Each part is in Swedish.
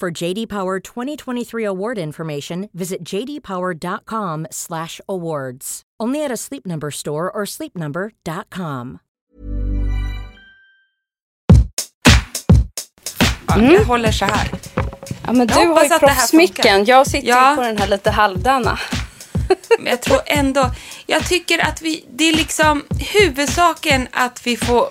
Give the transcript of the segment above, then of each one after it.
For JD Power 2023 award information, visit jdpower.com/awards. Only at a Sleep Number store or sleepnumber.com. Ja, Jag håller så här. Ja, men du Jag har ju proffsmicken. Jag sitter Ja. på den här lite halvdana. Men jag tror ändå, jag tycker att vi, det är liksom huvudsaken att vi får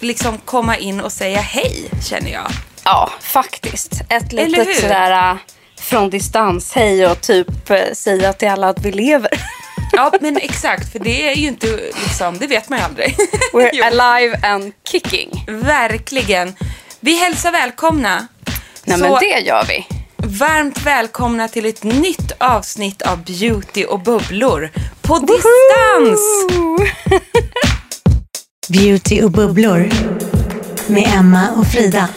liksom komma in och säga hej, känner jag. Ja, faktiskt. Ett litet sådär äh, från distans hej och typ äh, säga till alla att vi lever. Ja, men exakt, för det är ju inte liksom, det vet man ju aldrig. We're alive and kicking. verkligen. Vi hälsar välkomna. Nej Så men det gör vi. varmt välkomna till ett nytt avsnitt av Beauty och bubblor på distans. Beauty och bubblor med Emma och Frida.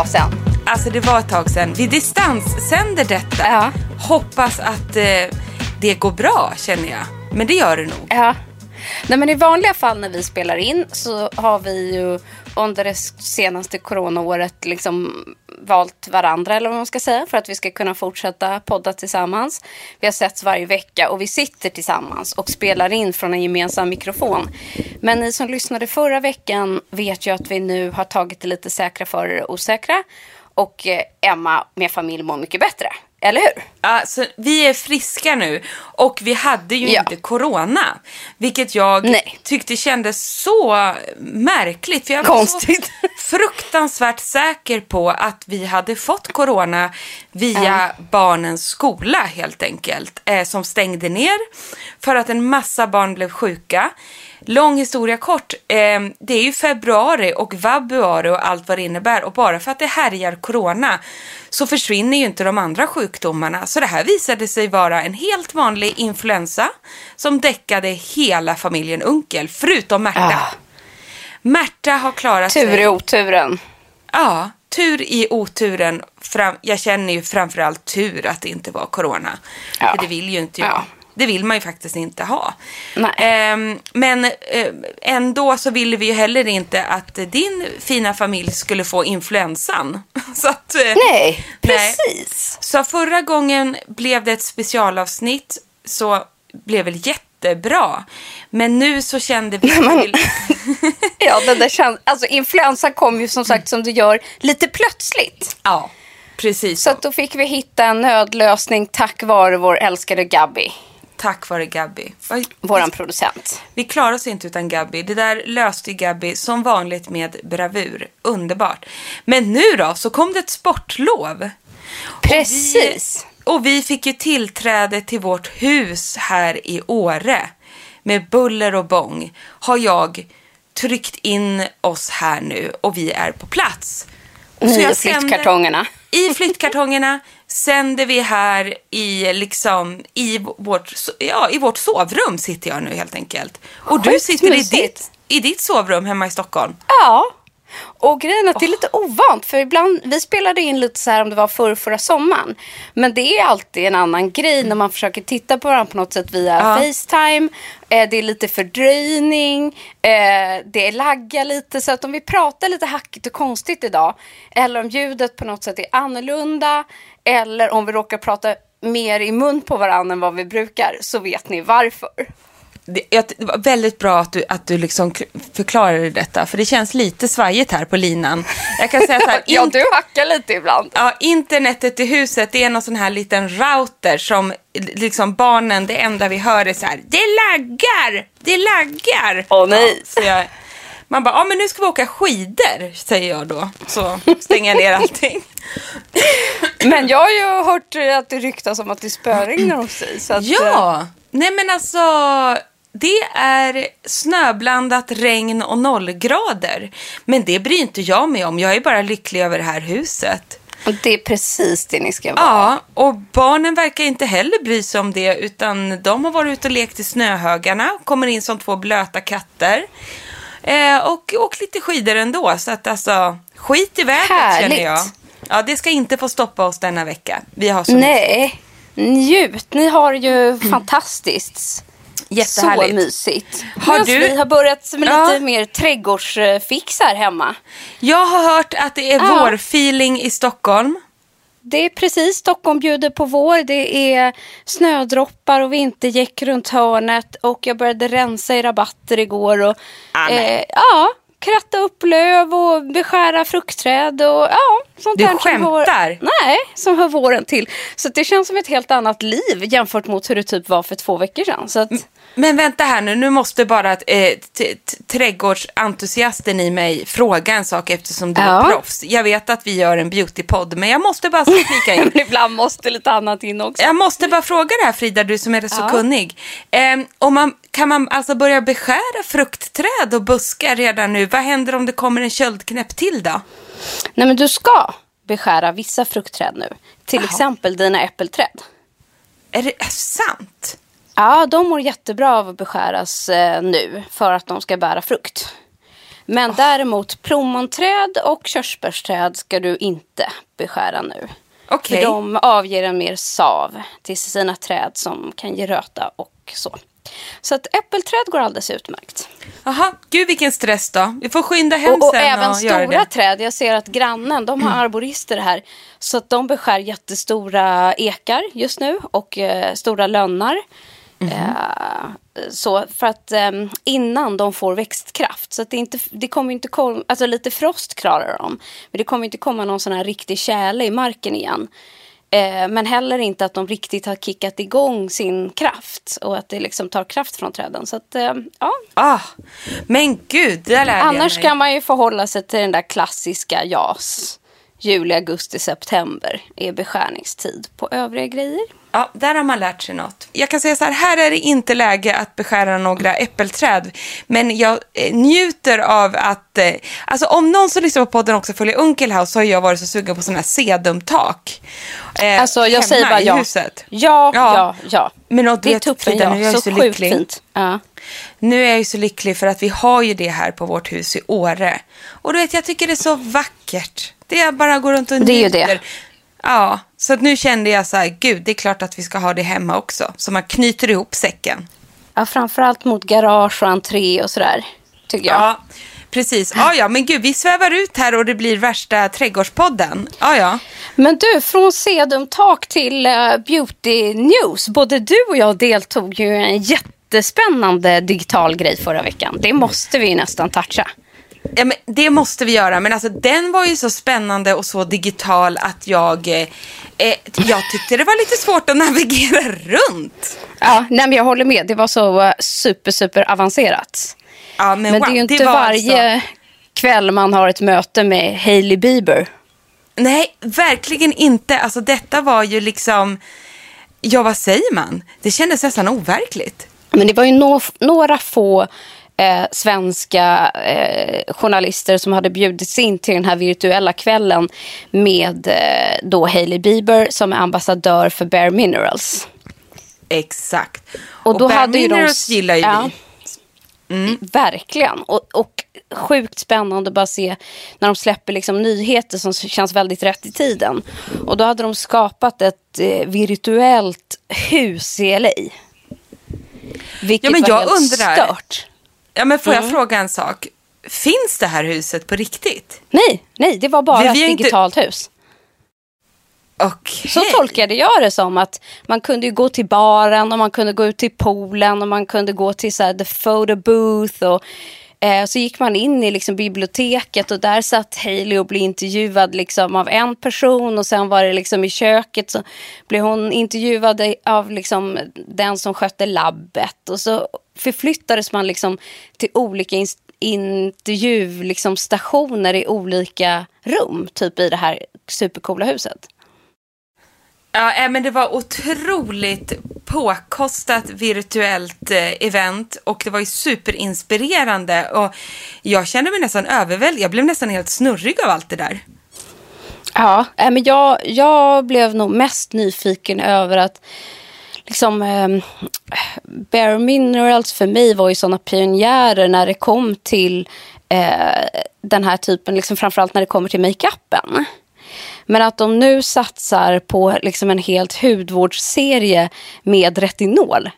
Tag sedan. Alltså det var ett tag sedan. Vi distanssänder detta. Ja. Hoppas att eh, det går bra känner jag. Men det gör det nog. Ja. Nej, men I vanliga fall när vi spelar in så har vi ju under det senaste coronaåret liksom valt varandra eller vad man ska säga för att vi ska kunna fortsätta podda tillsammans. Vi har setts varje vecka och vi sitter tillsammans och spelar in från en gemensam mikrofon. Men ni som lyssnade förra veckan vet ju att vi nu har tagit det lite säkra för det osäkra och eh, Emma med familj mår mycket bättre. Eller hur? Alltså, vi är friska nu och vi hade ju Ja. inte corona. Vilket jag Nej. tyckte kändes så märkligt. För jag var Konstigt. så fruktansvärt säker på att vi hade fått corona via barnens skola helt enkelt. Eh, som stängde ner för att en massa barn blev sjuka. Lång historia kort. Eh, det är ju februari och vabuari och allt vad det innebär. Och bara för att det härjar corona så försvinner ju inte de andra sjukdomarna. Så det här visade sig vara en helt vanlig influensa som däckade hela familjen Unkel, förutom Märta. Ah. Märta har klarat Tur sig. i oturen. Ja, tur i oturen. Fram, jag känner ju framförallt tur att det inte var corona. Ja. För det vill ju inte jag. Ja. Det vill man ju faktiskt inte ha. Ehm, men eh, ändå så ville vi ju heller inte att din fina familj skulle få influensan. så att, eh, Nej, nej. precis. Så förra gången blev det ett specialavsnitt så blev väl jättebra. Men nu så kände vi... Men- Ja, den där käns- alltså influensan kom ju som sagt som du gör lite plötsligt. ja, precis. Så att då fick vi hitta en nödlösning tack vare vår älskade Gabby, Tack vare Gabby. Våran producent. Vi klarar oss inte utan Gabby. Det där löste Gabby som vanligt med bravur. Underbart. Men nu då så kom det ett sportlov. Precis. Och vi fick ju tillträde till vårt hus här i Åre. Med buller och bång har jag tryckt in oss här nu och vi är på plats. Och så sänder- flyttkartongerna. I flyttkartongerna sänder vi här i, liksom, i, vårt, ja, i vårt sovrum sitter jag nu helt enkelt. Och du sitter i ditt, i ditt sovrum hemma i Stockholm. Ja. Och grejen är att det är lite ovant. För ibland, vi spelade in lite så här om det var förr, förra sommaren. Men det är alltid en annan grej när man försöker titta på varandra på något sätt via Ja. Facetime. Eh, det är lite fördröjning. Eh, det laggar lite. Så att om vi pratar lite hackigt och konstigt idag. Eller om ljudet på något sätt är annorlunda. Eller om vi råkar prata mer i mun på varandra än vad vi brukar. Så vet ni varför. Det, det var väldigt bra att du, att du liksom förklarade detta, för det känns lite svajigt här på linan. Jag kan säga så här, Ja, du hackar lite ibland. Ja, internetet i huset, det är någon sån här liten router som liksom barnen, det enda vi hör är så här, det laggar, det laggar. Åh, nej. Ja, så jag, man bara, ja men nu ska vi åka skidor, säger jag då. Så stänger jag ner allting. Men jag har ju hört att det ryktas om att det spöregnar hos dig. Att, eh, Ja, nej men alltså, det är snöblandat regn och nollgrader. Men det bryr inte jag mig om, jag är bara lycklig över det här huset. Och det är precis det ni ska vara. Ja, och barnen verkar inte heller bry sig om det utan de har varit ute och lekt i snöhögarna, kommer in som två blöta katter eh, och åkt lite skidor ändå. Så att alltså, skit i vädret Härligt. känner jag. Ja, det ska inte få stoppa oss denna vecka. Vi har så. Nej, njut. Ni har ju fantastiskt. Jättehärligt. Så mysigt. Har Medan du- vi har börjat med Ja. lite mer trädgårdsfix här hemma. Jag har hört att det är Ja. vårfeeling i Stockholm. Det är precis Stockholm bjuder på vår. Det är snödroppar och vintergäck runt hörnet. Och jag började rensa i rabatter igår. Och, Amen. eh, ja, kratta upp löv och beskära fruktträd. Och, ja, sånt Du som hör- skämtar? Nej, som hör våren till. Så det känns som ett helt annat liv jämfört mot hur det typ var för två veckor sedan. Så att, Men vänta här nu, nu måste bara eh, trädgårdsentusiasten i mig fråga en sak eftersom du Ja. är proffs. Jag vet att vi gör en beautypodd, men jag måste bara flika in. ibland måste lite annat in också. Jag måste bara fråga det här Frida, du som är så Ja. kunnig. Eh, om man, kan man alltså börja beskära fruktträd och buskar redan nu? Vad händer om det kommer en köldknäpp till då? Nej, men du ska beskära vissa fruktträd nu. Till Jaha. exempel dina äppelträd. Är det sant? Ja, de mår jättebra av att beskäras eh, nu för att de ska bära frukt. Men däremot plommonträd och körsbärsträd ska du inte beskära nu. Okej. För de avger en mer sav till sina träd som kan ge röta och så. Så att äppelträd går alldeles utmärkt. Jaha, gud vilken stress då. Vi får skynda hem Och, och sen även och stora träd. Jag ser att grannen, de har arborister här. Så att de beskär jättestora ekar just nu och eh, stora lönnar. Eh, så för att eh, innan de får växtkraft. Så att det, inte, det kommer inte komma, alltså lite frost klarar de. Men det kommer inte komma någon sån här riktig tjäle i marken igen. Eh, men heller inte att de riktigt har kickat igång sin kraft. Och att det liksom tar kraft från träden. Så att, eh, ja, Ah, men gud, det där lärde Annars jag mig. kan man ju förhålla sig till den där klassiska JAS. Juli, augusti, september är beskärningstid på övriga grejer. Ja, där har man lärt sig något. Jag kan säga så här, här är det inte läge att beskära några äppelträd. Men jag eh, njuter av att, eh, alltså om någon som lyssnar på podden också följer Unkelhaus så har jag varit så sugen på sådana här sedumtak. Eh, Alltså jag säger bara ja. huset. Ja, Ja. ja, ja. Men och, det är tuppen ja. nu är jag så så lycklig. fint. Ja. Nu är jag ju så lycklig för att vi har ju det här på vårt hus i Åre. Och du vet, jag tycker det är så vackert. Det är bara att gå runt och Det är ju njuter. det. Ja, så nu kände jag så här, gud, det är klart att vi ska ha det hemma också. Så man knyter ihop säcken. ja, framförallt mot garage och entré och sådär. Tycker jag. Ja, precis. Ja, ja, men gud, vi svävar ut här och det blir värsta trädgårdspodden. Ja, ja. Men du, från sedumtak till eh, beauty news. Både du och jag deltog ju i en jättespännande digital grej förra veckan. Det måste vi ju nästan toucha. Ja, men det måste vi göra, men alltså den var ju så spännande och så digital att jag, eh, eh, jag tyckte det var lite svårt att navigera runt. Ja, nej, men jag håller med. Det var så eh, super, super avancerat. Ja, men, Men wow, det är ju inte var varje alltså- kväll man har ett möte med Hailey Bieber. Nej, verkligen inte. Alltså detta var ju liksom, ja vad säger man? Det kändes nästan overkligt. Men det var ju no några få eh, svenska eh, journalister som hade bjudits in till den här virtuella kvällen med eh, då Hailey Bieber som är ambassadör för Bare Minerals. Exakt. Och då Bare hade ju de- Minerals gillar ju Ja. vi. Verkligen. Och, och sjukt spännande att bara se när de släpper liksom nyheter som känns väldigt rätt i tiden. Och då hade de skapat ett eh, virtuellt hus i LA. Vilket Ja, men var jag helt undrar- stört. Ja, men får jag Mm. fråga en sak? Finns det här huset på riktigt? Nej, nej, det var bara Vi- ett vi har inte- digitalt hus. Okej. Så tolkade jag det som att man kunde gå till baren och man kunde gå ut till poolen och man kunde gå till så här, the photo booth och eh, så gick man in i liksom biblioteket och där satt Hailey och blev intervjuad liksom av en person och sen var det liksom i köket så blev hon intervjuad av liksom den som skötte labbet och så förflyttades man liksom till olika intervjustationer liksom stationer i olika rum, typ i det här supercoola huset. Ja, eh, men det var otroligt påkostat virtuellt eh, event och det var ju superinspirerande och jag kände mig nästan överväldigad. Jag blev nästan helt snurrig av allt det där. Ja, eh, men jag, jag blev nog mest nyfiken över att liksom, eh, Bare Minerals för mig var ju sådana pionjärer när det kom till eh, den här typen, liksom framförallt när det kommer till makeupen. Men att de nu satsar på liksom en helt hudvårdsserie med retinol.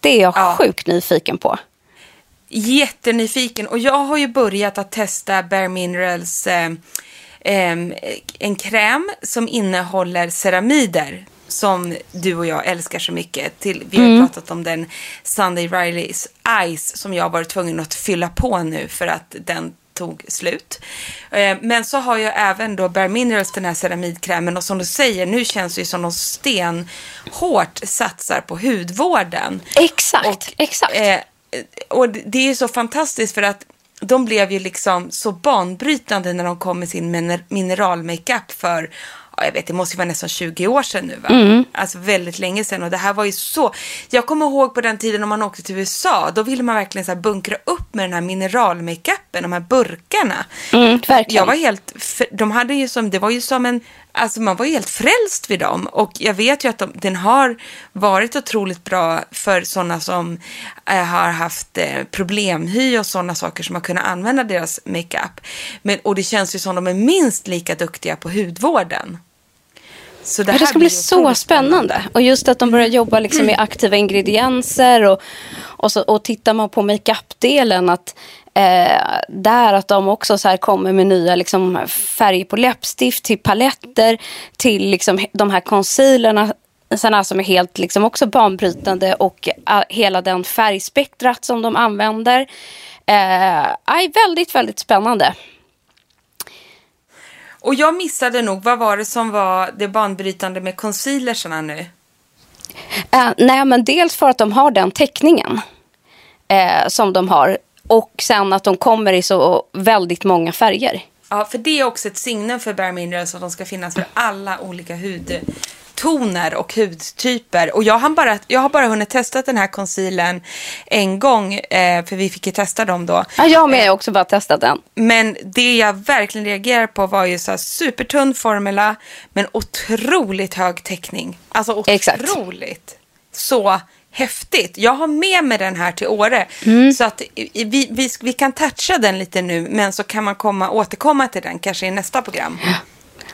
Det är jag Ja. sjukt nyfiken på. Jättenyfiken och jag har ju börjat att testa Bare Minerals eh, em, en kräm som innehåller ceramider som du och jag älskar så mycket. Till, vi har ju pratat om den Sunday Rileys Ice som jag har varit tvungen att fylla på nu för att den tog slut. Eh, Men så har jag även då Bare Minerals, den här ceramidkrämen och som du säger, nu känns det ju som de stenhårt satsar på hudvården. Exakt, Och, exakt. Eh, och det- är så fantastiskt för att de blev ju liksom så banbrytande när de kom med sin miner- mineralmakeup för, ja, jag vet, det måste ju vara nästan 20 år sedan nu va? Mm. Alltså väldigt länge sedan och det här var ju så, jag kommer ihåg på den tiden om man åkte till USA, då ville man verkligen så bunkra upp med den här mineralmakeupen, de här burkarna. Mm. Jag var helt, de hade ju som, det var ju som en, alltså man var ju helt frälst vid dem. Och jag vet ju att de, den har varit otroligt bra för sådana som eh, har haft eh, problemhy och sådana saker som har kunnat använda deras makeup. Men, och det känns ju som de är minst lika duktiga på hudvården. Så det, Ja, det här ska bli så spännande. Och just att de börjar jobba liksom med aktiva ingredienser och, och, så, och tittar man på makeup-delen att eh, där att de också så här kommer med nya liksom, färger på läppstift till paletter till liksom, de här concealerna såna som är helt liksom också banbrytande och uh, hela den färgspektrat som de använder. Eh, är väldigt, väldigt spännande. Och jag missade nog, vad var det som var det banbrytande med concealersarna nu? Eh, nej, men dels för att de har den täckningen eh, som de har. Och sen att de kommer i så väldigt många färger. Ja, för det är också ett signum för Bare Minerals att de ska finnas för alla olika hudtoner och hudtyper. Och jag har bara, jag har bara hunnit testa den här concealern en gång, eh, för vi fick ju testa dem då. Ja, jag med har också bara testat den. Men det jag verkligen reagerar på var ju så här supertunn formula, men otroligt hög täckning. Alltså Exakt. otroligt. Så häftigt. Jag har med mig den här till Åre. Mm. Så att vi, vi, vi kan toucha den lite nu, men så kan man komma, återkomma till den kanske i nästa program.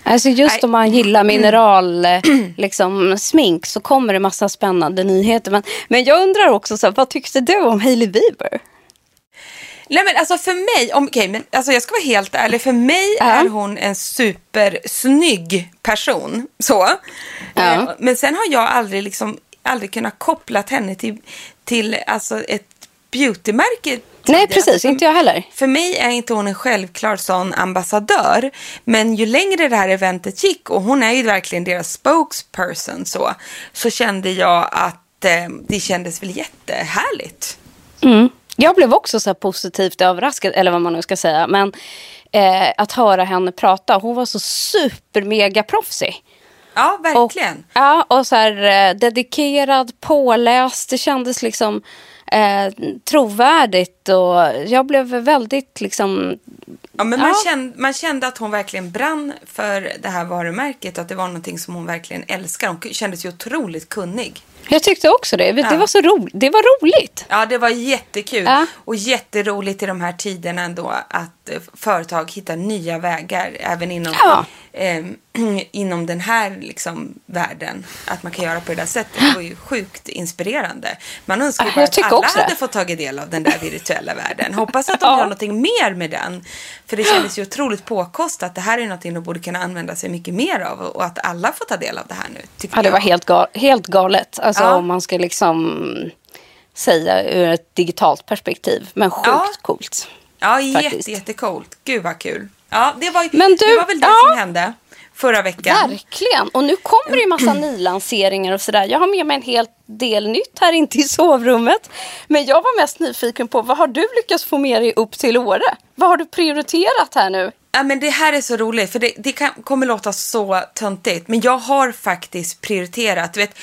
Alltså just Nej. om man gillar mineral eh, liksom, smink så kommer det massa spännande nyheter. Men, men jag undrar också, så här, vad tyckte du om Hailey Bieber? Nej men alltså för mig, om, okej, men alltså jag ska vara helt ärlig, för mig Ja. är hon en supersnygg person. Så. Ja. Eh, Men sen har jag aldrig liksom, aldrig kunnat koppla henne till, till alltså ett beautymärke. Nej, precis. Inte jag heller. För mig är inte hon en självklar sån ambassadör. Men ju längre det här eventet gick, och hon är ju verkligen deras spokesperson så, så kände jag att eh, det kändes väl jättehärligt. Mm. Jag blev också så positivt överraskad, eller vad man nu ska säga. Men eh, att höra henne prata, hon var så super mega proffsig. Ja, Och, verkligen. ja, och så här eh, dedikerad, påläst. Det kändes liksom eh, trovärdigt och jag blev väldigt liksom... Ja, men man, Ja. kände, man kände att hon verkligen brann för det här varumärket. Att det var någonting som hon verkligen älskar. Hon kändes ju otroligt kunnig. Jag tyckte också det. Det, Ja. var så ro... det var roligt. Ja, det var jättekul. Ja. Och jätteroligt i de här tiderna ändå att eh, företag hittar nya vägar även inom, Ja. eh, inom den här liksom, världen. Att man kan göra på det där sättet. Det var ju sjukt inspirerande. Man önskar ju bara att alla hade fått tagit del av den där virtuella världen. Hoppas att de Ja. gör någonting mer med den. För det kändes ju otroligt påkostat. Det här är någonting de borde kunna använda sig mycket mer av. Och att alla får ta del av det här nu. Ja, det jag. var helt, gal... helt galet. Alltså Ja. om man ska liksom säga ur ett digitalt perspektiv. Men sjukt Ja. coolt. Ja, jätte, jättecoolt. Gud vad kul. Ja, det var, Men du, det var väl det ja. som hände förra veckan. Verkligen. Och nu kommer det ju massa nylanseringar och sådär. Jag har med mig en hel del nytt här inte i sovrummet. Men jag var mest nyfiken på vad har du lyckats få med dig upp till Åre? Vad har du prioriterat här nu? Ja, men det här är så roligt, för det, det kan, kommer låta så töntigt, men jag har faktiskt prioriterat. Du vet,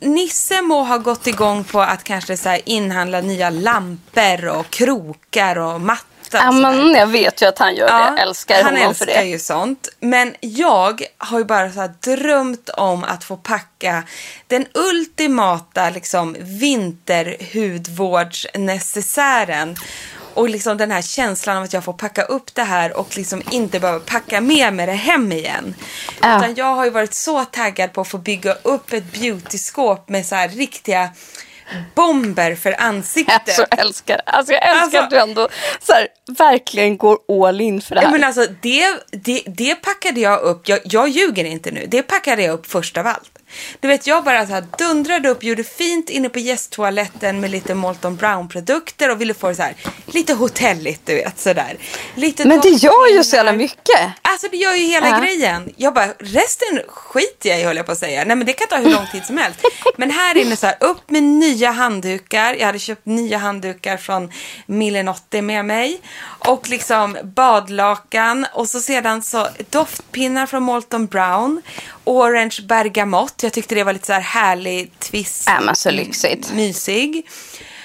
Nisse må ha gått igång på att kanske så inhandla nya lampor och krokar och matta. och Ja, men jag vet ju att han gör det. Älskar han honom älskar för det. ju sånt. Men jag har ju bara så drömt om att få packa den ultimata liksom, vinterhudvårdsnecessären. Och liksom den här känslan av att jag får packa upp det här och liksom inte behöva packa med mig det hem igen. Ja. Utan jag har ju varit så taggad på att få bygga upp ett beautyskåp med så här riktiga bomber för ansiktet. Alltså, jag älskar, alltså, jag älskar Alltså- att du ändå så här, verkligen går all in för det här. Ja, men alltså, det, det, det packade jag upp, jag, jag ljuger inte nu, det packade jag upp först av allt. Du vet, jag bara så här dundrade upp, gjorde fint inne på gästtoaletten med lite Molton Brown-produkter och ville få det så här lite hotelligt, du vet, sådär. Lite men det gör ju så jävla mycket. Alltså det gör ju hela Ja. grejen. Jag bara, resten skiter jag i höll jag på att säga. Nej men det kan ta hur lång tid som helst. Men här inne så här, upp med nya handdukar. Jag hade köpt nya handdukar från Millenotti med mig. Och liksom badlakan. Och så sedan så doftpinnar från Molton Brown. Orange bergamott. Jag tyckte det var lite så här härlig twist. Ja, men så lyxigt. Mysig.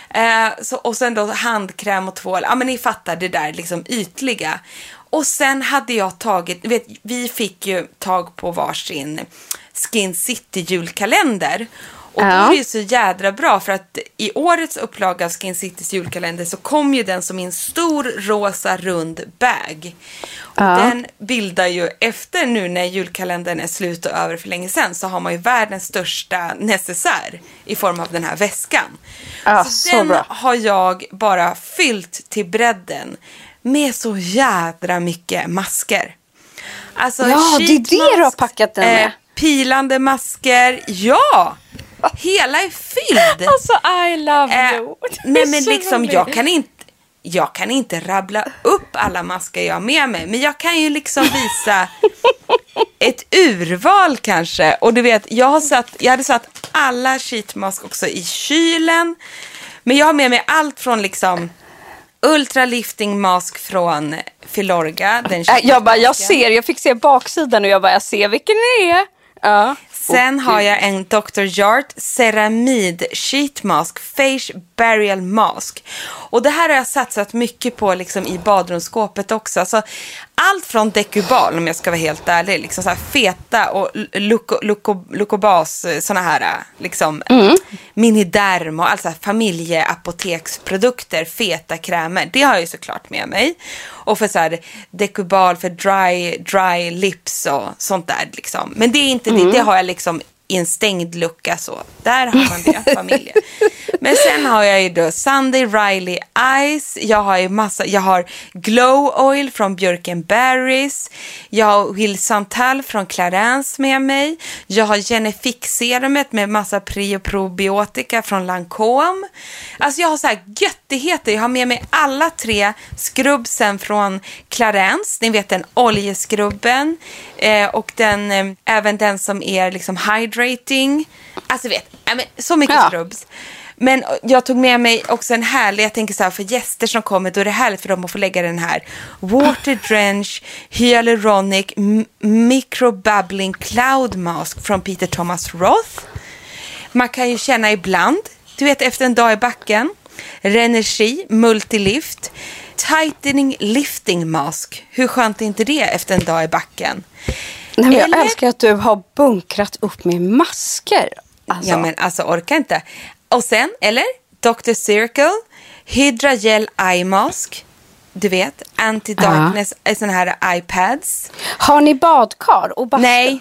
Eh, så, och sen då handkräm och tvål. Ja men ni fattar det där liksom ytliga. Och sen hade jag tagit, vet, vi fick ju tag på varsin Skin City julkalender. Och då Ja. är det så jädra bra för att i årets upplaga av Skin Citys julkalender så kom ju den som en stor rosa rund bag. Och den bildar ju, efter nu när julkalendern är slut och över för länge sedan, så har man ju världens största necessär i form av den här väskan. Ja, så så den bra. har jag bara fyllt till bredden med så jädra mycket masker. Alltså, Ja, det är det du har packat den med. pilande masker, ja! Hela är fylld. Alltså I love Eh, you. Det nej men liksom jag kan inte jag kan inte rabbla upp alla masker jag har med mig, men jag kan ju liksom visa ett urval kanske. Och du vet, jag, har satt, jag hade satt alla sheetmask också i kylen. Men jag har med mig allt från liksom ultralifting mask från Filorga. Den Äh, Jag bara, jag ser, jag fick se baksidan och jag bara, jag ser vilken det är. Ja. Sen har jag en Dr. Jart Ceramid Sheet Mask Face Burial Mask. Och det här har jag satsat mycket på liksom i badrumsskåpet också. Alltså, allt från Decubal, om jag ska vara helt ärlig, liksom så feta och Luco- Luco- Lucobas, såna här liksom miniderm och alltså familjeapoteksprodukter, feta krämer. Det har jag ju såklart med mig. Och för så här Decubal för dry, dry lips och sånt där liksom. Men det är inte det, det har jag liksom i en stängd lucka så. Där har man det, familjen. Men sen har jag ju då Sunday Riley Ice. Jag har ju massa, jag har Glow Oil från Björken Berries. Jag har Will Santal från Clarence med mig. Jag har Genefix-serumet med massa pre och probiotika från Lancome. Alltså jag har så här göttigheter. Jag har med mig alla tre skrubbsen från Clarence. Ni vet den oljeskrubben. Eh, och den, eh, även den som är liksom hydrating. Alltså vet, så mycket Ja. skrubbs. Men jag tog med mig också en härlig, jag tänker så här för gäster som kommer, då är det härligt för dem att få lägga den här Water Drench Hyaluronic Microbubbling Cloud Mask från Peter Thomas Roth. Man kan ju känna ibland, du vet efter en dag i backen, Renergi Multilift, Tightening Lifting Mask. Hur skönt är inte det efter en dag i backen? Nej, men jag Eller- älskar att du har bunkrat upp med masker. Alltså. Ja, men alltså orka inte. Och sen, eller? Dr. Circle, Hydra Gel Eye Mask, du vet, Anti-Darkness, ja. sådana här iPads. Har ni badkar och bastu? Nej.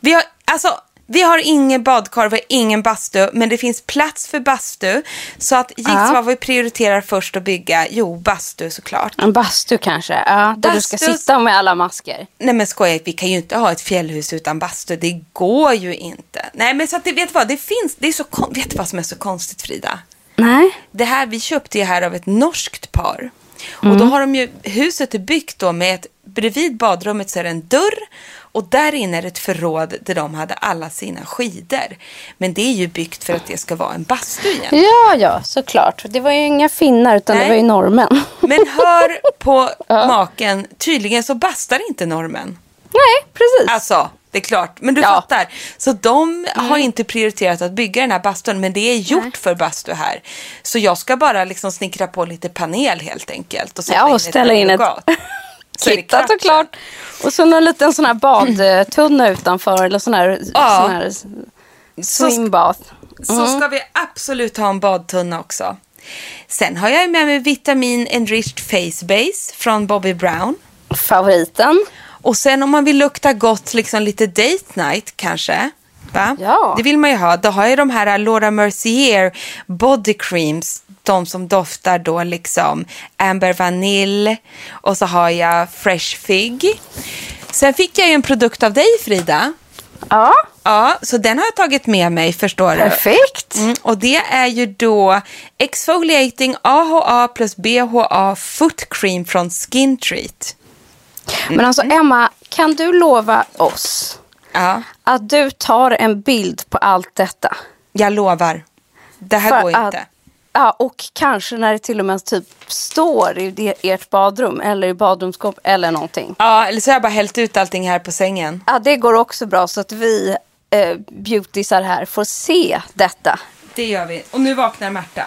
Vi har, alltså, vi har ingen badkar, vi har ingen bastu, men det finns plats för bastu. Så att gissa ja. vad vi prioriterar först att bygga? Jo, bastu såklart. En bastu kanske, ja. Där bastu... du ska sitta med alla masker. Nej men skoja, vi kan ju inte ha ett fjällhus utan bastu. Det går ju inte. Nej men så att det, vet vad, det finns, det är så, vet du vad som är så konstigt Frida? Nej. Det här, vi köpte ju här av ett norskt par. Mm. Och då har de ju, huset är byggt då med ett, bredvid badrummet så är det en dörr och där inne är ett förråd där de hade alla sina skidor. Men det är ju byggt för att det ska vara en bastu igen. Ja, ja, såklart. Det var ju inga finnar utan Nej. det var ju normen. Men hör på ja. maken, tydligen så bastar inte normen. Nej, precis. Alltså, det är klart. Men du ja. fattar. Så de mm. har inte prioriterat att bygga den här bastun, men det är gjort Nej. för bastu här. Så jag ska bara liksom snickra på lite panel helt enkelt. Och ja, och ställa in ett kittat såklart. Och så en liten sån här badtunna utanför, eller sån här, ja. sån här swimbath. Mm. Så ska vi absolut ha en badtunna också. Sen har jag med mig Vitamin Enriched Face Base från Bobby Brown. Favoriten. Och sen om man vill lukta gott, liksom lite date night kanske. Va? Ja. Det vill man ju ha. Då har jag de här Laura Mercier body creams. De som doftar då liksom Amber Vanille och så har jag Fresh Fig. Sen fick jag ju en produkt av dig Frida. Ja. Ja, så den har jag tagit med mig förstår du. Perfekt. Mm, och det är ju då Exfoliating AHA plus BHA Foot Cream från Skin Treat. Men alltså Emma, kan du lova oss ja. att du tar en bild på allt detta? Jag lovar. Det här För går att, inte. Ja, och kanske när det till och med typ står i ert badrum eller i badrumsskåp eller någonting. Ja, eller så har jag bara hällt ut allting här på sängen. Ja, det går också bra så att vi eh, beautisar här får se detta. Det gör vi. Och nu vaknar Märta.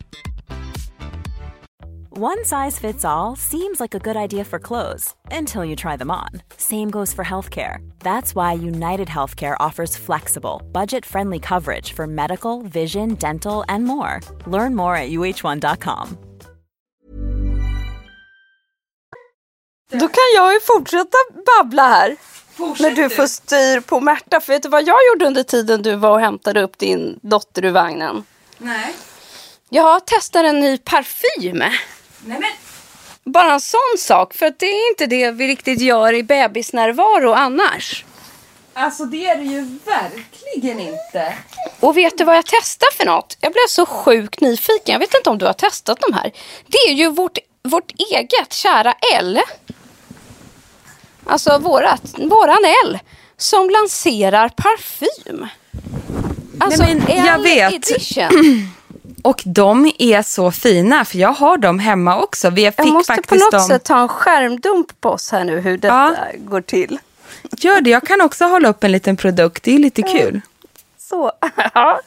One size fits all seems like a good idea for clothes until you try them on. Same goes for healthcare. That's why United Healthcare offers flexible, budget friendly coverage for medical, vision, dental, and more. Learn more at uh1.com. Då kan jag ju fortsätta babbla här. Fortsätt när du får styr på Märta. För vet du vad jag gjorde under tiden du var och hämtade upp din dotter ur vagnen? Nej. Jag testar en ny parfym. Nej, men... Bara en sån sak, för det är inte det vi riktigt gör i bebisnärvaro annars. Alltså det är det ju verkligen inte. Och vet du vad jag testar för något? Jag blev så sjukt nyfiken. Jag vet inte om du har testat de här. Det är ju vårt, vårt eget kära L. Alltså vårat, våran L. Som lanserar parfym. Alltså Nej, men, jag L vet. edition. Och de är så fina, för jag har dem hemma också. Vi fick jag måste faktiskt på något dem... sätt ta en skärmdump på oss här nu, hur detta ja. går till. Gör det, jag kan också hålla upp en liten produkt, det är lite kul. Så, ja.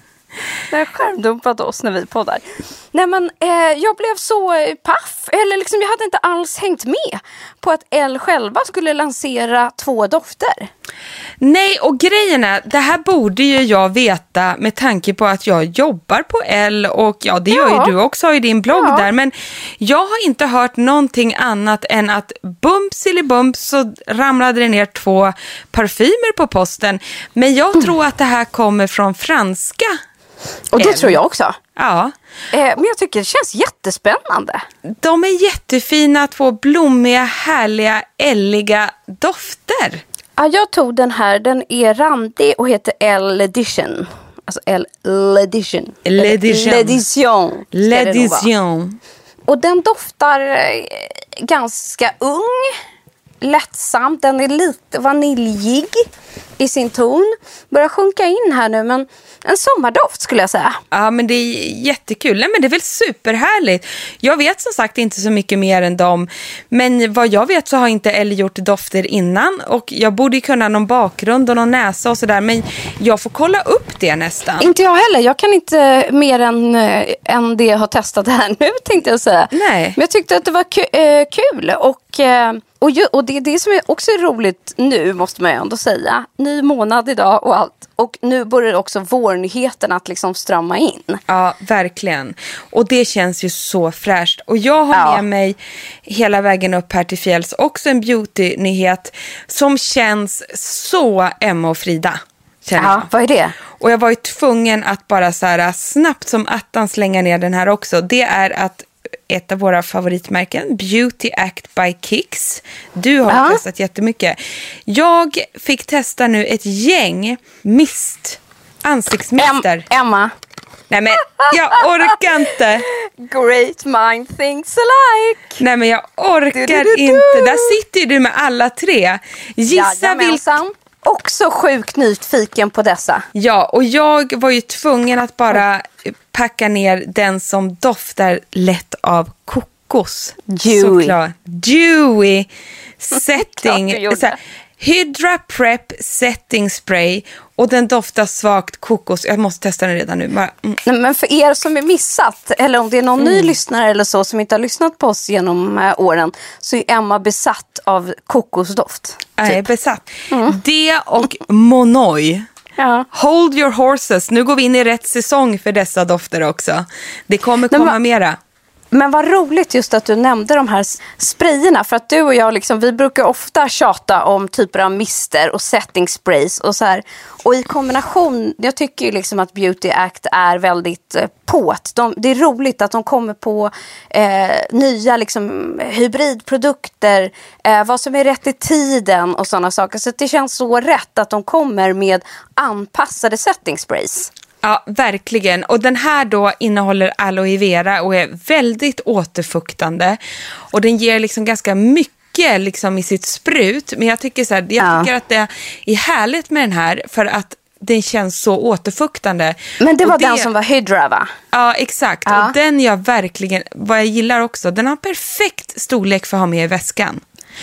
Har skärmdumpat oss när vi poddar. Nej, men, eh, jag blev så paff, eller liksom, jag hade inte alls hängt med på att L själva skulle lansera två dofter. Nej, och grejen är, det här borde ju jag veta med tanke på att jag jobbar på L och ja, det gör Ja. ju du också i din blogg Ja. där. Men jag har inte hört någonting annat än att eller bums så ramlade det ner två parfymer på posten. Men jag Mm. tror att det här kommer från franska. Och det L. tror jag också. Ja, Eh, men jag tycker det känns jättespännande. de är jättefina, två blommiga, härliga, älliga dofter. Ja, jag tog den här. Den är randig och heter. Alltså L edition. L'edition. L'edition. L'edition. Och den doftar eh, ganska ung, lättsam. Den är lite vaniljig i sin ton. Börjar sjunka in här nu, men en sommardoft skulle jag säga. Ja, men det är jättekul. Nej, men det är väl superhärligt. Jag vet som sagt inte så mycket mer än dem. Men vad jag vet så har inte Ellie gjort dofter innan. Och jag borde kunna någon bakgrund och någon näsa och sådär. Men jag får kolla upp det nästan. Inte jag heller. Jag kan inte mer än, eh, än det jag har testat här nu tänkte jag säga. Nej. Men jag tyckte att det var eh, kul. Och, eh, och, ju, och det är det som är också är roligt nu måste man ju ändå säga. Ny månad idag och allt. Och nu börjar också vårnyheten att liksom strömma in. Ja, verkligen. Och det känns ju så fräscht. Och jag har Ja. med mig hela vägen upp här till fjälls också en beauty-nyhet som känns så Emma och Frida. Ja, vad är det? Och jag var ju tvungen att bara så här snabbt som attan slänga ner den här också. Det är att ett av våra favoritmärken, Beauty Act by Kicks. Du har Ja. testat jättemycket. Jag fick testa nu ett gäng mist, ansiktsmister. Em- Emma. Nej men jag orkar inte. Great mind thinks alike. Nej men jag orkar Du, du, du, inte. Där sitter ju du med alla tre. Gissa. Jajamensan. Också sjukt nyfiken på dessa. Ja, och jag var ju tvungen att bara packa ner den som doftar lätt av kokos. Dewy. Såklart. Dewy setting. Hydra Prep Setting Spray och den doftar svagt kokos. Jag måste testa den redan nu. Bara, mm. Nej, Men för er som är missat, eller om det är någon ny lyssnare eller så som inte har lyssnat på oss genom eh, åren, så är Emma besatt av kokosdoft. Jag är Typ. besatt. Det och Monoi. Ja. Hold your horses. Nu går vi in i rätt säsong för dessa dofter också. Det kommer Nej, komma men- mera. Men vad roligt just att du nämnde de här sprayerna. För att du och jag, liksom, vi brukar ofta tjata om typer av mister och setting sprays. Och, så här. och i kombination, jag tycker ju liksom att Beauty Act är väldigt på påt. De, det är roligt att de kommer på eh, nya liksom, hybridprodukter. Eh, vad som är rätt i tiden och sådana saker. Så det känns så rätt att de kommer med anpassade setting sprays. Ja, verkligen. Och den här då innehåller aloe vera och är väldigt återfuktande. Och den ger liksom ganska mycket liksom i sitt sprut. Men jag tycker, så här, jag Ja. tycker att det är härligt med den här för att den känns så återfuktande. Men det var den som var Hydra va? Ja, exakt. Ja. Och den jag verkligen, vad jag gillar också, den har perfekt storlek för att ha med i väskan.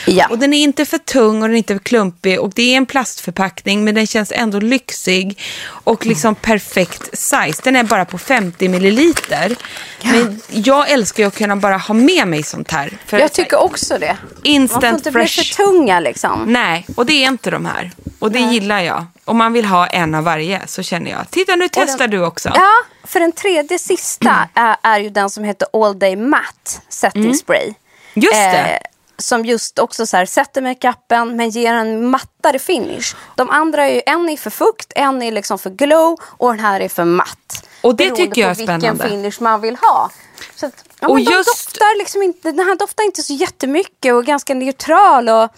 Ja. Och den är inte för tung och den är inte för klumpig och det är en plastförpackning men den känns ändå lyxig och liksom perfekt size. Den är bara på 50 milliliter. Men jag älskar ju att kunna bara ha med mig sånt här. För Jag tycker också det. Instant Man får inte bli fresh. för tunga liksom. Nej, och det är inte de här. Och det gillar jag. Om man vill ha en av varje så känner jag. Titta nu testar du också. Ja, för den tredje sista är, är ju den som heter All Day Matte Setting Spray. Mm. Just det. Eh, som just också så här, sätter makeupen men ger en mattare finish. De andra är ju, en är för fukt, en är liksom för glow och den här är för matt. Och det Beroende tycker jag är på vilken spännande. finish man vill ha. Så att, ja, Och just- doftar liksom inte, den här doftar inte så jättemycket och är ganska neutral. Och,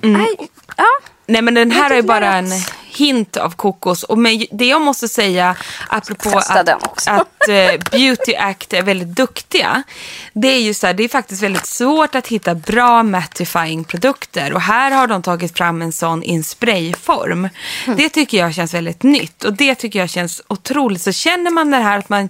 nej, ja. Nej men den här är bara en hint av kokos. Och men det jag måste säga apropå att, att eh, Beauty Act är väldigt duktiga. Det är ju så här, det är faktiskt väldigt svårt att hitta bra mattifying produkter. Och här har de tagit fram en sån i en sprayform. Mm. Det tycker jag känns väldigt nytt. Och det tycker jag känns otroligt. Så känner man det här att man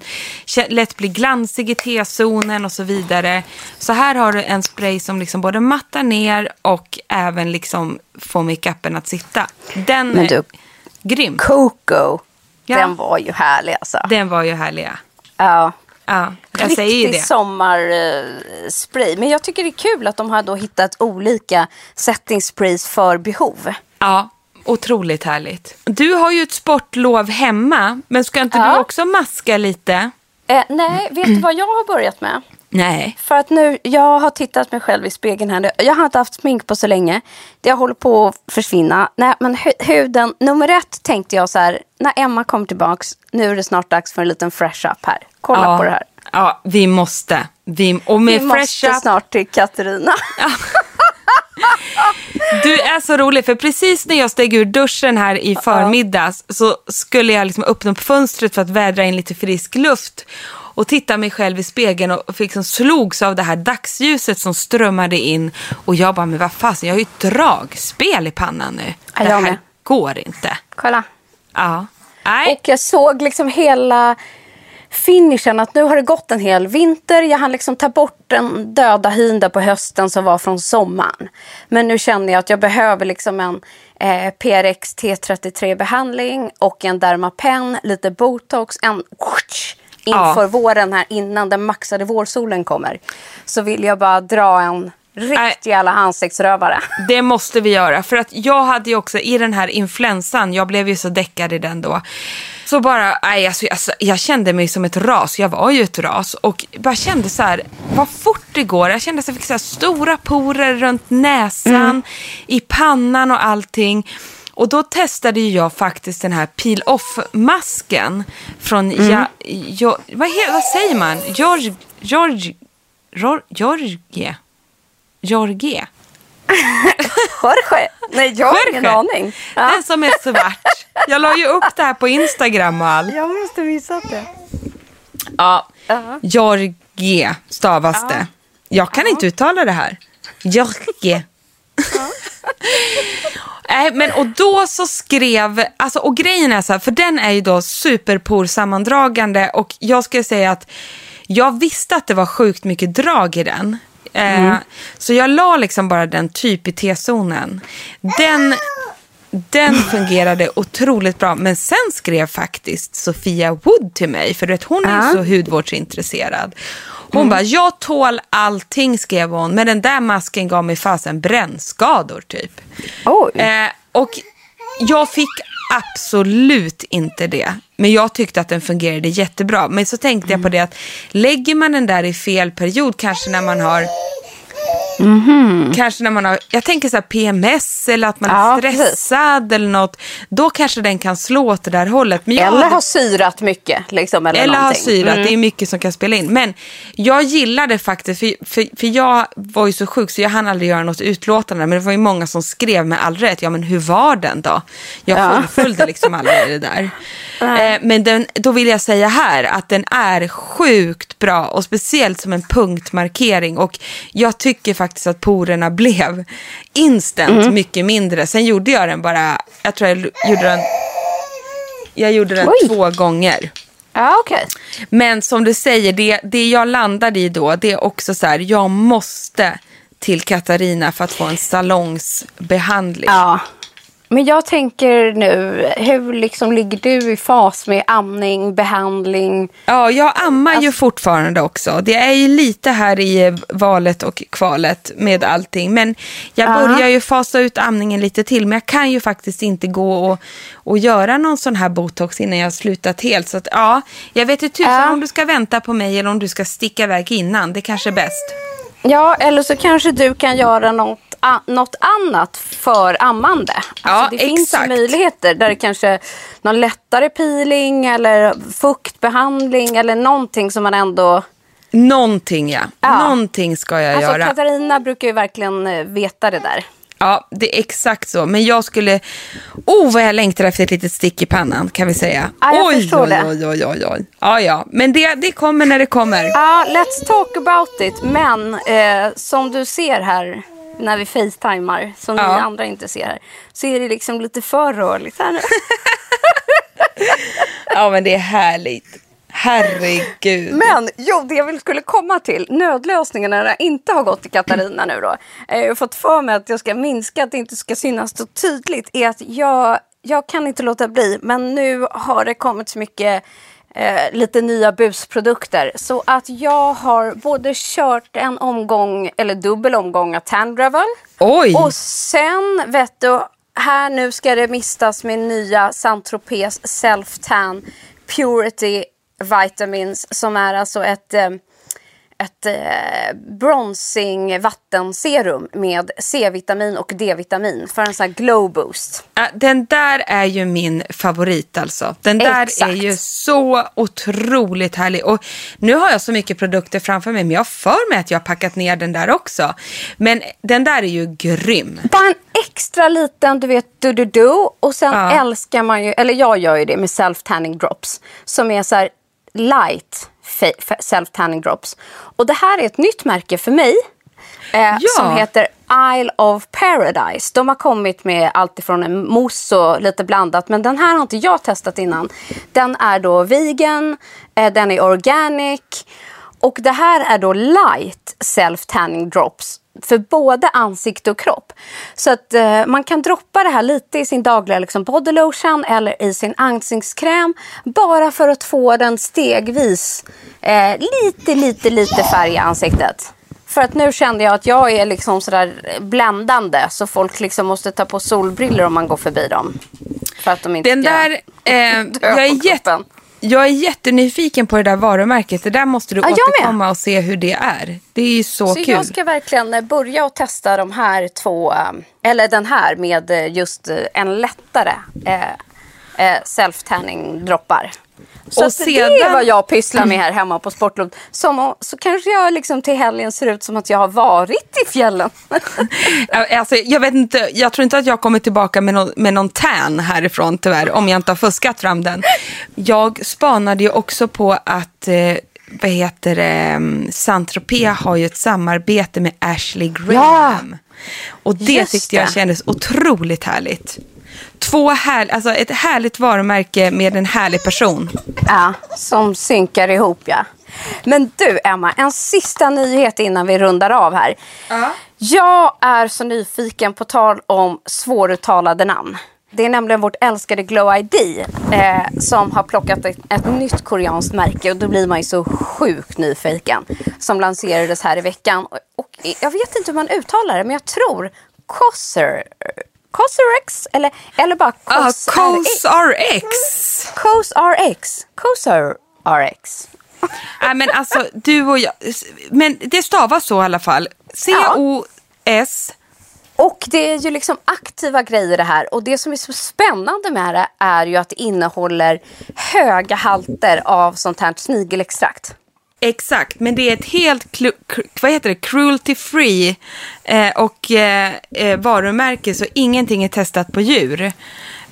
lätt blir glansig i T-zonen och så vidare. Så här har du en spray som liksom både mattar ner och även liksom får makeupen att sitta. Den Men du- grym. Coco, Ja. den var ju härlig alltså. Den var ju härliga. Ja. Ja, jag säger ju Riktig det. sommarspray. Men jag tycker det är kul att de har då hittat olika setting sprays för behov. Ja, otroligt härligt. Du har ju ett sportlov hemma, men ska inte Ja. du också maska lite? Eh, nej, vet du vad jag har börjat med? Nej. För att nu, jag har tittat mig själv i spegeln här. nu. Jag har inte haft smink på så länge. Det håller på att försvinna. Nej, men hu- huden, nummer ett tänkte jag så här, när Emma kommer tillbaks, nu är det snart dags för en liten fresh up här. Kolla ja. på det här. Ja, vi måste. Vi, och med Vi fresh måste up, snart till Katarina. Du är så rolig, för precis när jag steg ur duschen här i förmiddags så skulle jag liksom öppna upp fönstret för att vädra in lite frisk luft och titta mig själv i spegeln och liksom slogs av det här dagsljuset som strömmade in och jag bara, men vad fasen, jag har ju ett dragspel i pannan nu. Det här med. går inte. Kolla. Ja. Nej. Och jag såg liksom hela finishen att nu har det gått en hel vinter. Jag hann liksom ta bort den döda hyn där på hösten som var från sommaren. Men nu känner jag att jag behöver liksom en eh, PRX T33 behandling och en Dermapen, lite botox, en inför Ja. våren här innan den maxade vårsolen kommer. Så vill jag bara dra en riktig jävla ansiktsrövare. Det måste vi göra. För att jag hade ju också i den här influensan, jag blev ju så däckad i den då. Så bara, nej, alltså, alltså, jag kände mig som ett ras. Jag var ju ett ras. Och bara kände så här, vad fort det går. Jag kände att jag fick så här stora porer runt näsan, i pannan och allting. Och då testade jag faktiskt den här peel off-masken från, ja, ja, vad, he, vad säger man? George, George, George, George, George. Jorge? Nej, jag har ingen aning. Ja. Den som är svart. Jag la ju upp det här på Instagram och allt. Jag måste missat det. Ja. Ja. Jorge stavas det. Jag kan inte uttala det här. Jorge. Nej, men och då så skrev, alltså och grejen är så här, för den är ju då superporsammandragande och jag skulle säga att jag visste att det var sjukt mycket drag i den. Eh, Så jag la liksom bara den typ i T-zonen. Den, den fungerade otroligt bra, men sen skrev faktiskt Sofia Wood till mig, för vet, hon är ju så hudvårdsintresserad. Hon bara, jag tål allting skrev hon, men den där masken gav mig fasen brännskador typ. Eh, och jag fick absolut inte det. Men jag tyckte att den fungerade jättebra. Men så tänkte jag på det att lägger man den där i fel period, kanske när man har Kanske när man har, jag tänker så här PMS eller att man Ja, är stressad eller något. Då kanske den kan slå åt det där hållet. Eller hade- har syrat mycket. Liksom, eller eller har syrat, Mm. det är mycket som kan spela in. Men jag gillade faktiskt, för, för, för jag var ju så sjuk så jag hann aldrig göra något utlåtande. Men det var ju många som skrev med all rätt, ja men hur var den då? Jag Ja. fullföljde liksom aldrig det där. Eh, men den, då vill jag säga här att den är sjukt bra och speciellt som en punktmarkering. Och jag tycker faktiskt att porerna blev instant Mm. mycket mindre. Sen gjorde jag den bara, jag tror jag gjorde den, jag gjorde den Oj. två gånger. Ja, okej. Men som du säger, det, det jag landade i då, det är också så här, jag måste till Katarina för att få en salongsbehandling. Ja. Men jag tänker nu, hur liksom ligger du i fas med amning, behandling? Ja, jag ammar Alltså- ju fortfarande också. Det är ju lite här i eh, valet och kvalet med allting. Men jag Ja. börjar ju fasa ut amningen lite till. Men jag kan ju faktiskt inte gå och, och göra någon sån här botox innan jag har slutat helt. Så att, ja, jag vet inte tusan Ja. om du ska vänta på mig eller om du ska sticka iväg innan. Det kanske är bäst. Ja, eller så kanske du kan göra något, något annat för ammande. Ja, Alltså, det finns ju exakt. möjligheter där det kanske någon lättare peeling eller fuktbehandling eller någonting som man ändå... Någonting ja. Ja. Någonting ska jag Alltså göra. Katarina brukar ju verkligen eh, veta det där. Ja, det är exakt så. Men jag skulle... Oh, vad jag längtar efter ett litet stick i pannan, kan vi säga. Ja, jag oj, förstår oj, det. oj, oj, oj, oj. Ja, ja. Men det, det kommer när det kommer. Ja, let's talk about it. Men eh, som du ser här när vi facetimar, som Ja. ni andra inte ser här, så är det liksom lite för rörligt här nu. Ja, men det är härligt. Herregud. Men jo, det jag vill skulle komma till, nödlösningen när jag inte har gått till Katarina nu då. Jag har fått för mig att jag ska minska, att det inte ska synas så tydligt, är att jag, jag kan inte låta bli, men nu har det kommit så mycket eh, lite nya busprodukter. Så att jag har både kört en omgång, eller dubbel omgång av Tandrevel. Oj! Och sen vet du, här nu ska det mistas med nya Saint-Tropez Self-Tan Purity Vitamins som är alltså ett eh, ett eh, bronsing vattenserum med C-vitamin och D-vitamin för en sån här glow boost. Den där är ju min favorit alltså. Den där Exakt. är ju så otroligt härlig. Och nu har jag så mycket produkter framför mig men jag för mig att jag har packat ner den där också. Men den där är ju grym. Bara en extra liten, du vet, du-du-du. Och sen Ja. älskar man ju, eller jag gör ju det med self-tanning drops. Som är så här light self-tanning drops. Och det här är ett nytt märke för mig. Eh, Ja. Som heter Isle of Paradise. De har kommit med allt ifrån en mousse och lite blandat. Men den här har inte jag testat innan. Den är då vegan, eh, den är organic. Och det här är då light self-tanning drops för både ansikte och kropp. Så att eh, man kan droppa det här lite i sin dagliga liksom, body lotion eller i sin ansiktskräm. Bara för att få den stegvis eh, lite, lite, lite färg i ansiktet. För att nu kände jag att jag är liksom sådär bländande så folk liksom måste ta på solbriller om man går förbi dem. För att de inte Den där, eh, jag, är jätte. Jag är jättenyfiken på det där varumärket. Det där måste du Ja, med. återkomma och se hur det är. Det är ju så, Så kul. jag ska verkligen börja och testa de här två, eh, eller den här med eh, just eh, en lättare eh, eh, self-tanning droppar. Så Och att det sedan- är vad jag pysslar med här hemma på. Som, om- så kanske jag liksom till helgen ser ut som att jag har varit i fjällen. Ja, Alltså, jag, vet inte, jag tror inte att jag kommer tillbaka med någon, med någon tan härifrån tyvärr, om jag inte har fuskat fram den. Jag spanade ju också på att eh, vad heter det, um, Saint-Tropez har ju ett samarbete med Ashley Graham. Och det Just tyckte jag det. kändes otroligt härligt. Två här, alltså ett härligt varumärke med en härlig person. Ja, som synkar ihop ja. Men du Emma, en sista nyhet innan vi rundar av här. Jag är så nyfiken på tal om svåruttalade namn. Det är nämligen vårt älskade Glow ID eh, som har plockat ett, ett nytt koreanskt märke och då blir man ju så sjukt nyfiken. Som lanserades här i veckan. Och, och jag vet inte hur man uttalar det men jag tror Cosser, Cosrx eller, eller bara Ah, Cos COSRX. Cos RX. Cosr RX. Nej men alltså du och jag, men det stavas så i alla fall. C-O-S Och det är ju liksom aktiva grejer det här. Och det som är så spännande med det är ju att det innehåller höga halter av sånt här snigelextrakt. Exakt, men det är ett helt vad heter det? cruelty free eh, och eh, eh, varumärke så ingenting är testat på djur.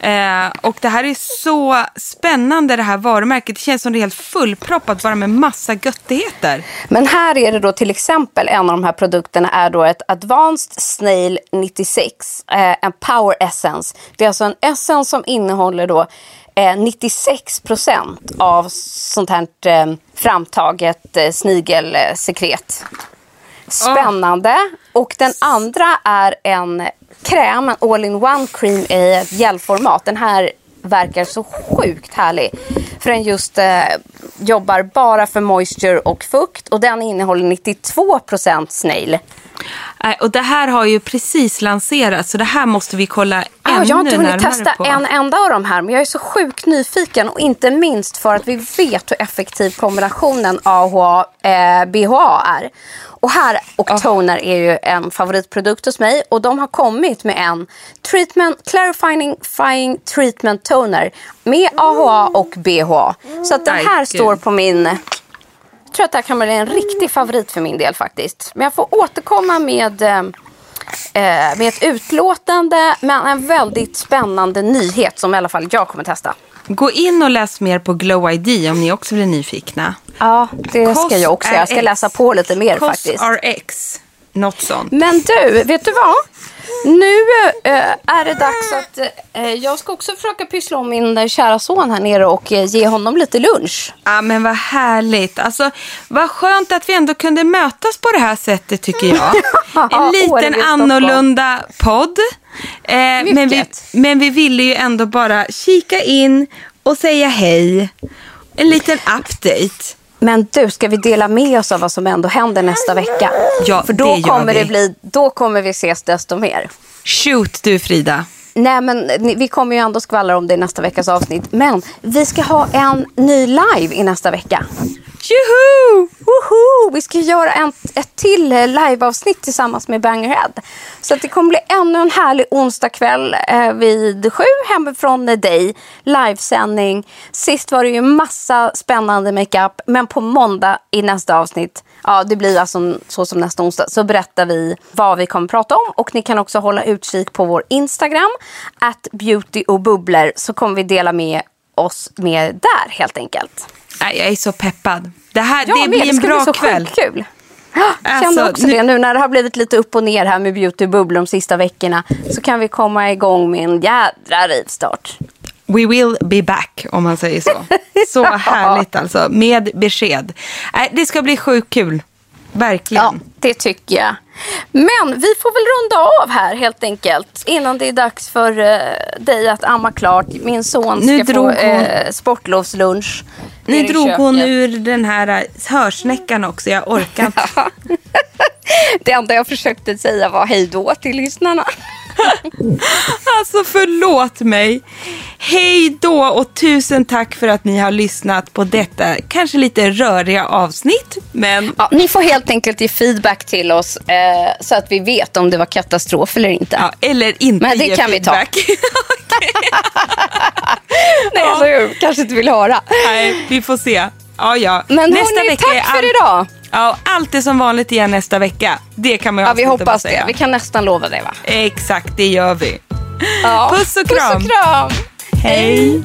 Eh, och det här är så spännande det här varumärket. Det känns som det är helt fullproppat bara med massa göttigheter. Men här är det då till exempel en av de här produkterna är då ett Advanced Snail 96, eh, en Power Essence. Det är alltså en essence som innehåller då eh, 96 procent av sånt här eh, framtaget eh, snigelsekret. Spännande. Och den andra är en kräm, en all-in-one cream i gelformat. Den här verkar så sjukt härlig. För den just eh, jobbar bara för moisture och fukt. Och den innehåller 92% snail. Och det här har ju precis lanserats så det här måste vi kolla Ah, ännu jag har inte hunnit testa på. en enda av de här, men jag är så sjukt nyfiken. Och inte minst för att vi vet hur effektiv kombinationen AHA eh, är. Och här och toner är ju en favoritprodukt hos mig. Och de har kommit med en treatment, clarifying fying treatment toner med AHA och BHA. Så att den här står på min... Jag tror att det här kan bli en riktig favorit för min del faktiskt. Men jag får återkomma med... Eh, eh, med ett utlåtande, men en väldigt spännande nyhet som i alla fall jag kommer testa. Gå in och läs mer på Glow ID om ni också blir nyfikna. Ja, det ska jag också. Jag ska läsa på lite mer faktiskt. COSRX, något sånt. Men du, vet du vad? Nu eh, är det dags att eh, jag ska också försöka pyssla om min eh, kära son här nere och eh, ge honom lite lunch. Ja men vad härligt. Alltså vad skönt att vi ändå kunde mötas på det här sättet tycker jag. En liten annorlunda podd. Eh, men, vi, men vi ville ju ändå bara kika in och säga hej. En liten update. Men du, ska vi dela med oss av vad som ändå händer nästa vecka? Ja, För då det kommer vi. det bli, då kommer vi ses desto mer. Shoot du Frida. Nej, men vi kommer ju ändå skvallra om det i nästa veckas avsnitt. Men vi ska ha en ny live i nästa vecka. Tjoho! Woho! Vi ska göra en, ett till eh, liveavsnitt tillsammans med Bangerhead. Så det kommer bli ännu en härlig onsdagkväll eh, vid sju hemifrån dig. Livesändning. Sist var det ju massa spännande makeup. Men på måndag i nästa avsnitt, ja det blir alltså så som nästa onsdag, så berättar vi vad vi kommer prata om. Och ni kan också hålla utkik på vår Instagram, at beauty och bubblor, så kommer vi dela med oss med där helt enkelt. Jag är så peppad. Det här Jag det blir en bra bli så kväll. kul. Jag kände Alltså, också nu- det nu när det har blivit lite upp och ner här med beauty och bubblor de sista veckorna. Så kan vi komma igång med en jädra rivstart. We will be back, om man säger så. Så härligt alltså, med besked. Nej, det ska bli sjukt kul. Verkligen. Ja, det tycker jag. Men vi får väl runda av här helt enkelt. Innan det är dags för eh, dig att amma klart. Min son Nu ska få drog hon- eh, sportlovslunch. Nu drog hon ur den här äh, hörsnäckan också, jag orkar inte. Det enda jag försökte säga var hej då till lyssnarna. Alltså förlåt mig. Hej då och tusen tack för att ni har lyssnat på detta kanske lite röriga avsnitt. Men Ja, ni får helt enkelt ge feedback till oss eh, så att vi vet om det var katastrof eller inte. ja, eller inte Men det ge kan vi ta. feedback. Nej, eller hur? Kanske inte vill höra. Nej, vi får se. Ja, ja. Men hörni, tack är för idag. Ja, allt är som vanligt igen nästa vecka. Det kan man ju Ja, vi hoppas det. Vi kan nästan lova det va? Exakt, det gör vi. Ja. Puss och kram. Puss och kram. Hej.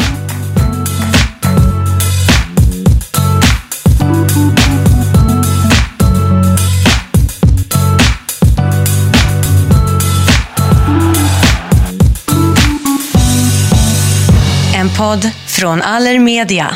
En podd från Allermedia.